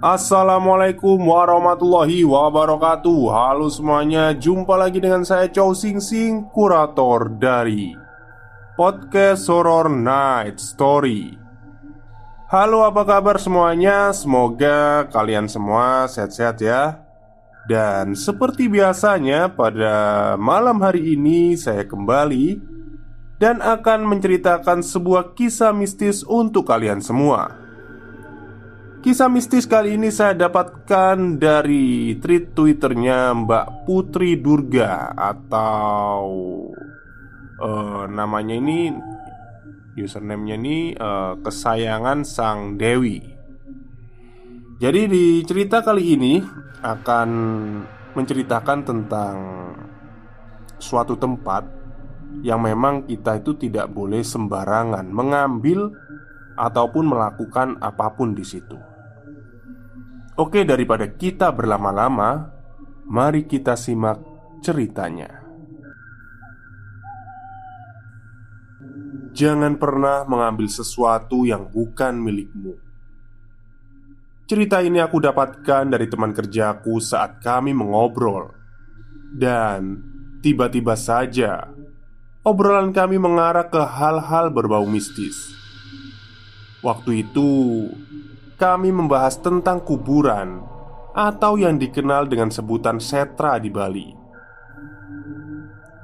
Assalamualaikum warahmatullahi wabarakatuh. Halo semuanya, jumpa lagi dengan saya Chow Sing Sing, kurator dari Podcast Horror Night Story. Halo apa kabar semuanya, semoga kalian semua sehat-sehat ya. Dan seperti biasanya pada malam hari ini saya kembali Dan akan menceritakan sebuah kisah mistis untuk kalian semua Kisah mistis kali ini saya dapatkan dari tweet twitternya Mbak Putri Durga Atau uh, namanya ini Username-nya ini uh, Kesayangan Sang Dewi Jadi di cerita kali ini akan menceritakan tentang suatu tempat yang memang kita itu tidak boleh sembarangan mengambil ataupun melakukan apa pun di situ. Oke, daripada kita berlama-lama, mari kita simak ceritanya. Jangan pernah mengambil sesuatu yang bukan milikmu. Cerita ini aku dapatkan dari teman kerjaku saat kami mengobrol, dan tiba-tiba saja obrolan kami mengarah ke hal-hal berbau mistis. Waktu itu, kami membahas tentang kuburan atau yang dikenal dengan sebutan setra di Bali.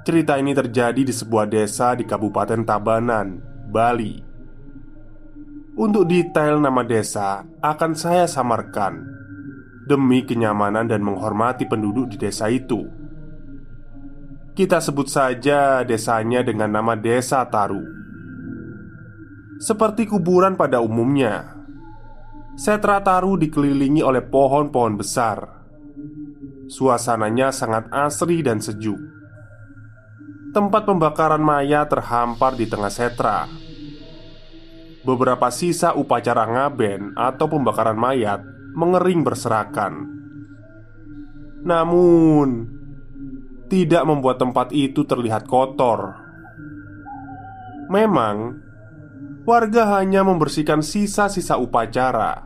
Cerita ini terjadi di sebuah desa di Kabupaten Tabanan, Bali. Untuk detail nama desa akan saya samarkan demi kenyamanan dan menghormati penduduk di desa itu. Kita sebut saja desanya dengan nama Desa Taru. Seperti kuburan pada umumnya, Setra Taru dikelilingi oleh pohon-pohon besar. Suasananya sangat asri dan sejuk. Tempat pembakaran mayat terhampar di tengah setra. Beberapa sisa upacara ngaben atau pembakaran mayat mengering berserakan. Namun, tidak membuat tempat itu terlihat kotor. Memang, warga hanya membersihkan sisa-sisa upacara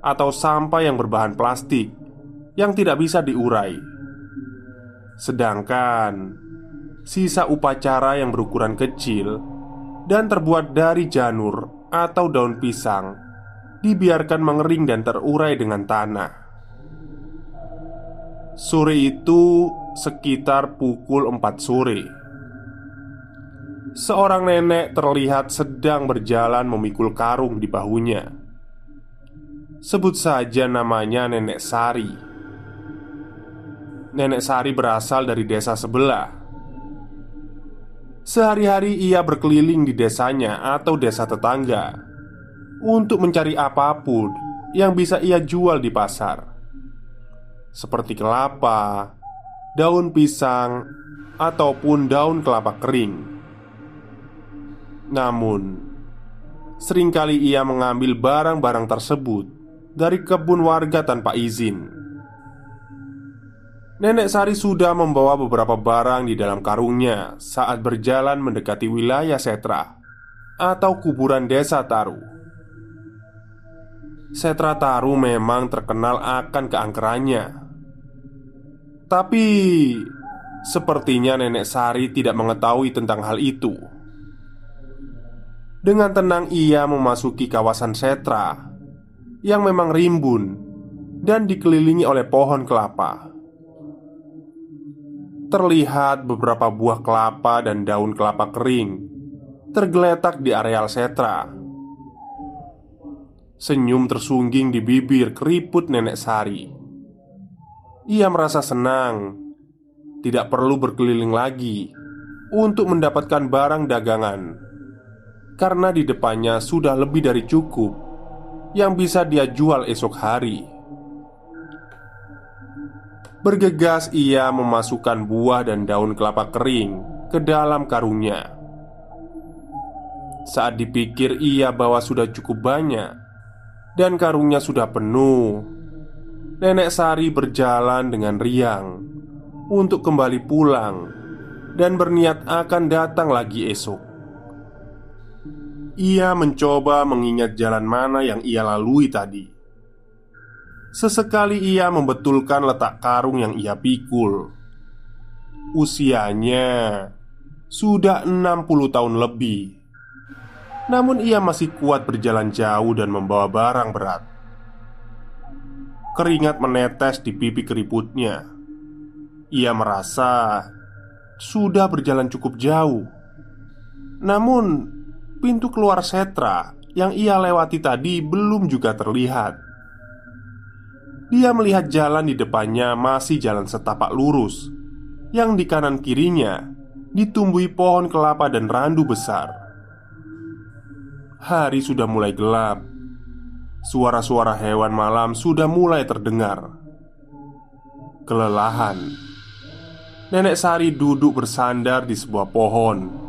atau sampah yang berbahan plastik yang tidak bisa diurai. Sedangkan sisa upacara yang berukuran kecil dan terbuat dari janur atau daun pisang dibiarkan mengering dan terurai dengan tanah. Sore itu sekitar pukul 4 sore Seorang nenek terlihat sedang berjalan memikul karung di bahunya. Sebut saja namanya Nenek Sari. Nenek Sari berasal dari desa sebelah. Sehari-hari ia berkeliling di desanya atau desa tetangga untuk mencari apa pun yang bisa ia jual di pasar, seperti kelapa, daun pisang, ataupun daun kelapa kering. Namun, sering kali ia mengambil barang-barang tersebut dari kebun warga tanpa izin. Nenek Sari sudah membawa beberapa barang di dalam karungnya saat berjalan mendekati wilayah Setra atau kuburan desa Taru. Setra Taru memang terkenal akan keangkerannya, tapi Sepertinya nenek Sari tidak mengetahui tentang hal itu. Dengan tenang ia memasuki kawasan setra yang memang rimbun dan dikelilingi oleh pohon kelapa. Terlihat beberapa buah kelapa dan daun kelapa kering tergeletak di areal setra. Senyum tersungging di bibir keriput nenek Sari. Ia merasa senang, tidak perlu berkeliling lagi untuk mendapatkan barang dagangan karena di depannya sudah lebih dari cukup yang bisa dia jual esok hari. Bergegas ia memasukkan buah dan daun kelapa kering ke dalam karungnya. Saat dipikir ia bahwa sudah cukup banyak dan karungnya sudah penuh, Nenek Sari berjalan dengan riang untuk kembali pulang dan berniat akan datang lagi esok. Ia mencoba mengingat jalan mana yang ia lalui tadi. Sesekali ia membetulkan letak karung yang ia pikul. Usianya sudah 60 tahun lebih. Namun ia masih kuat berjalan jauh dan membawa barang berat. Keringat menetes di pipi keriputnya. Ia merasa sudah berjalan cukup jauh. Namun pintu keluar setra yang ia lewati tadi belum juga terlihat. Dia melihat jalan di depannya masih jalan setapak lurus, yang di kanan kirinya ditumbuhi pohon kelapa dan randu besar. Hari sudah mulai gelap. Suara-suara hewan malam sudah mulai terdengar. Kelelahan, Nenek Sari duduk bersandar di sebuah pohon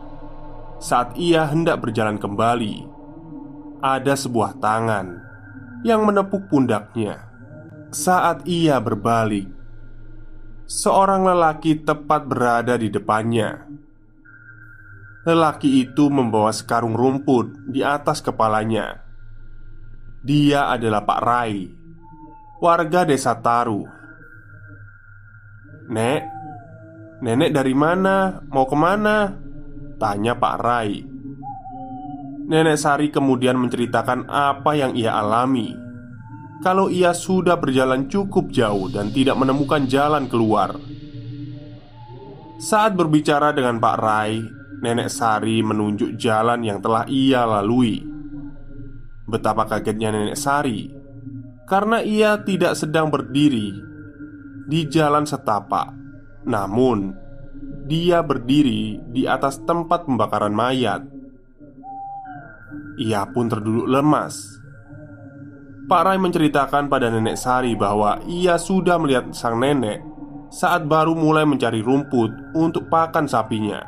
saat ia hendak berjalan kembali, ada sebuah tangan yang menepuk pundaknya. Saat ia berbalik, seorang lelaki tepat berada di depannya. Lelaki itu membawa sekarung rumput di atas kepalanya. Dia adalah Pak Rai, warga desa Taru. Nek, nenek dari mana? Mau ke mana? Tanya Pak Rai. Nenek Sari kemudian menceritakan apa yang ia alami. Kalau ia sudah berjalan cukup jauh dan tidak menemukan jalan keluar. Saat berbicara dengan Pak Rai Nenek Sari menunjuk jalan yang telah ia lalui. Betapa kagetnya Nenek Sari Karena ia tidak sedang berdiri Di jalan setapak. Namun dia berdiri di atas tempat pembakaran mayat. Ia pun terduduk lemas. Pak Rai menceritakan pada nenek Sari bahwa ia sudah melihat sang nenek saat baru mulai mencari rumput untuk pakan sapinya.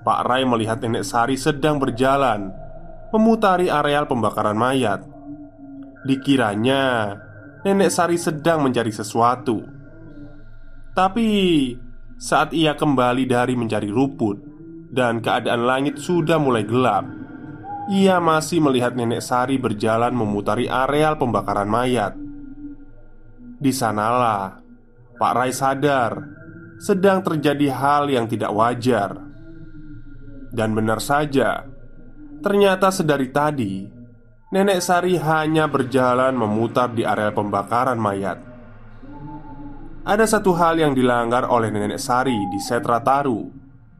Pak Rai melihat nenek Sari sedang berjalan memutari areal pembakaran mayat. Dikiranya nenek Sari sedang mencari sesuatu, tapi saat ia kembali dari mencari rumput dan keadaan langit sudah mulai gelap, ia masih melihat nenek Sari berjalan memutari areal pembakaran mayat. Di sanalah Pak Rai sadar sedang terjadi hal yang tidak wajar. Dan benar saja, ternyata sedari tadi Nenek Sari hanya berjalan memutar di area pembakaran mayat ada satu hal yang dilanggar oleh nenek Sari di Setra Taru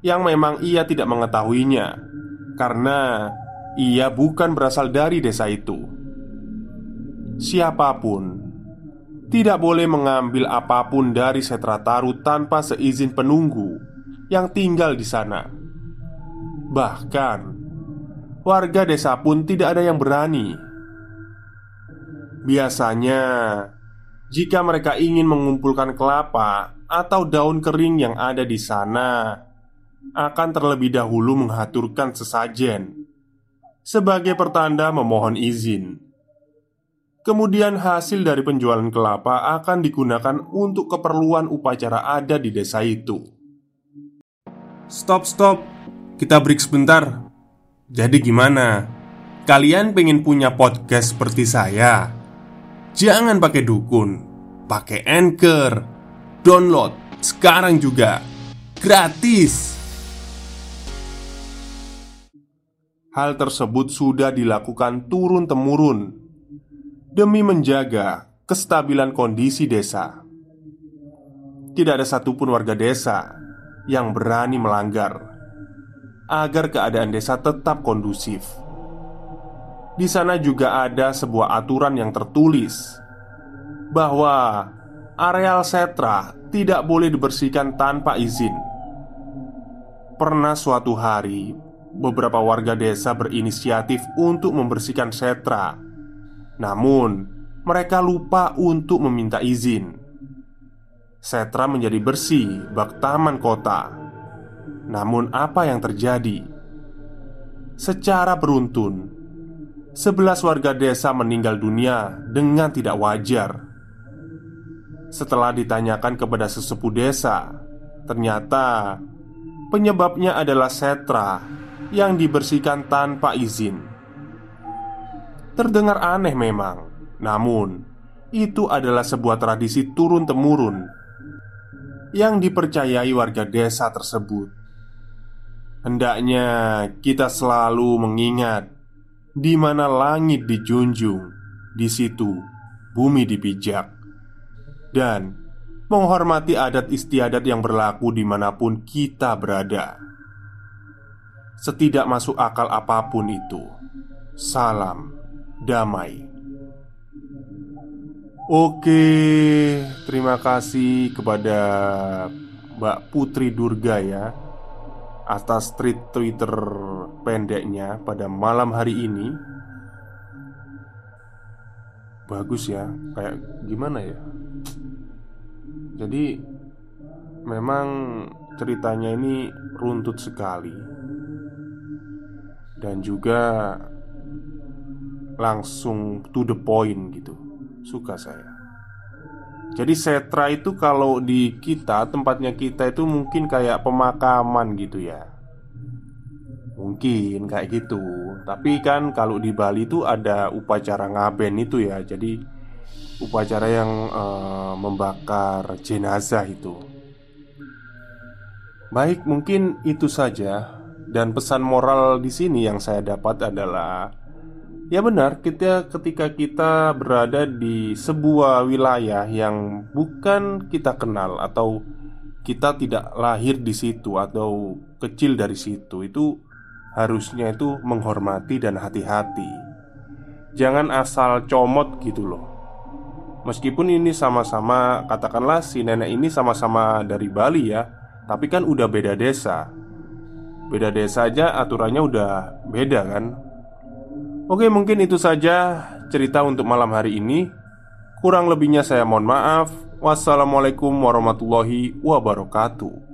yang memang ia tidak mengetahuinya karena ia bukan berasal dari desa itu. Siapa pun tidak boleh mengambil apa pun dari Setra Taru tanpa seizin penunggu yang tinggal di sana. Bahkan warga desa pun tidak ada yang berani. Biasanya jika mereka ingin mengumpulkan kelapa atau daun kering yang ada di sana, akan terlebih dahulu mengaturkan sesajen sebagai pertanda memohon izin. Kemudian, hasil dari penjualan kelapa akan digunakan untuk keperluan upacara ada di desa itu. Stop, stop, kita break sebentar. Jadi, gimana? Kalian pengen punya podcast seperti saya? Jangan pakai dukun, pakai anchor, download sekarang juga gratis. Hal tersebut sudah dilakukan turun-temurun demi menjaga kestabilan kondisi desa. Tidak ada satupun warga desa yang berani melanggar agar keadaan desa tetap kondusif. Di sana juga ada sebuah aturan yang tertulis bahwa areal setra tidak boleh dibersihkan tanpa izin. Pernah suatu hari, beberapa warga desa berinisiatif untuk membersihkan setra. Namun, mereka lupa untuk meminta izin. Setra menjadi bersih bak taman kota. Namun, apa yang terjadi? Secara beruntun, sebelas warga desa meninggal dunia dengan tidak wajar. Setelah ditanyakan kepada sesepuh desa, ternyata penyebabnya adalah setra yang dibersihkan tanpa izin. Terdengar aneh memang, namun itu adalah sebuah tradisi turun-temurun yang dipercayai warga desa tersebut. Hendaknya kita selalu mengingat di mana langit dijunjung, di situ bumi dipijak, dan menghormati adat istiadat yang berlaku di mana pun kita berada. Setidak masuk akal apa pun itu Salam damai. Oke, terima kasih kepada Mbak Putri Durga ya Atas tweet Twitter pendeknya pada malam hari ini Bagus ya, kayak gimana ya Jadi Memang ceritanya ini runtut sekali dan juga langsung to the point gitu. Suka saya. Jadi setra itu kalau di kita tempatnya kita itu mungkin kayak pemakaman gitu ya. Mungkin kayak gitu. Tapi kan kalau di Bali itu ada upacara ngaben itu ya. Jadi upacara yang uh, membakar jenazah itu. Baik, mungkin itu saja dan pesan moral di sini yang saya dapat adalah Ya benar, kita ketika kita berada di sebuah wilayah yang bukan kita kenal atau kita tidak lahir di situ atau kecil dari situ itu harusnya itu menghormati dan hati-hati. Jangan asal comot gitu loh. Meskipun ini sama-sama katakanlah si nenek ini sama-sama dari Bali ya, tapi kan udah beda desa. Beda desa aja aturannya udah beda kan Oke mungkin itu saja cerita untuk malam hari ini. Kurang lebihnya saya mohon maaf. Wassalamualaikum warahmatullahi wabarakatuh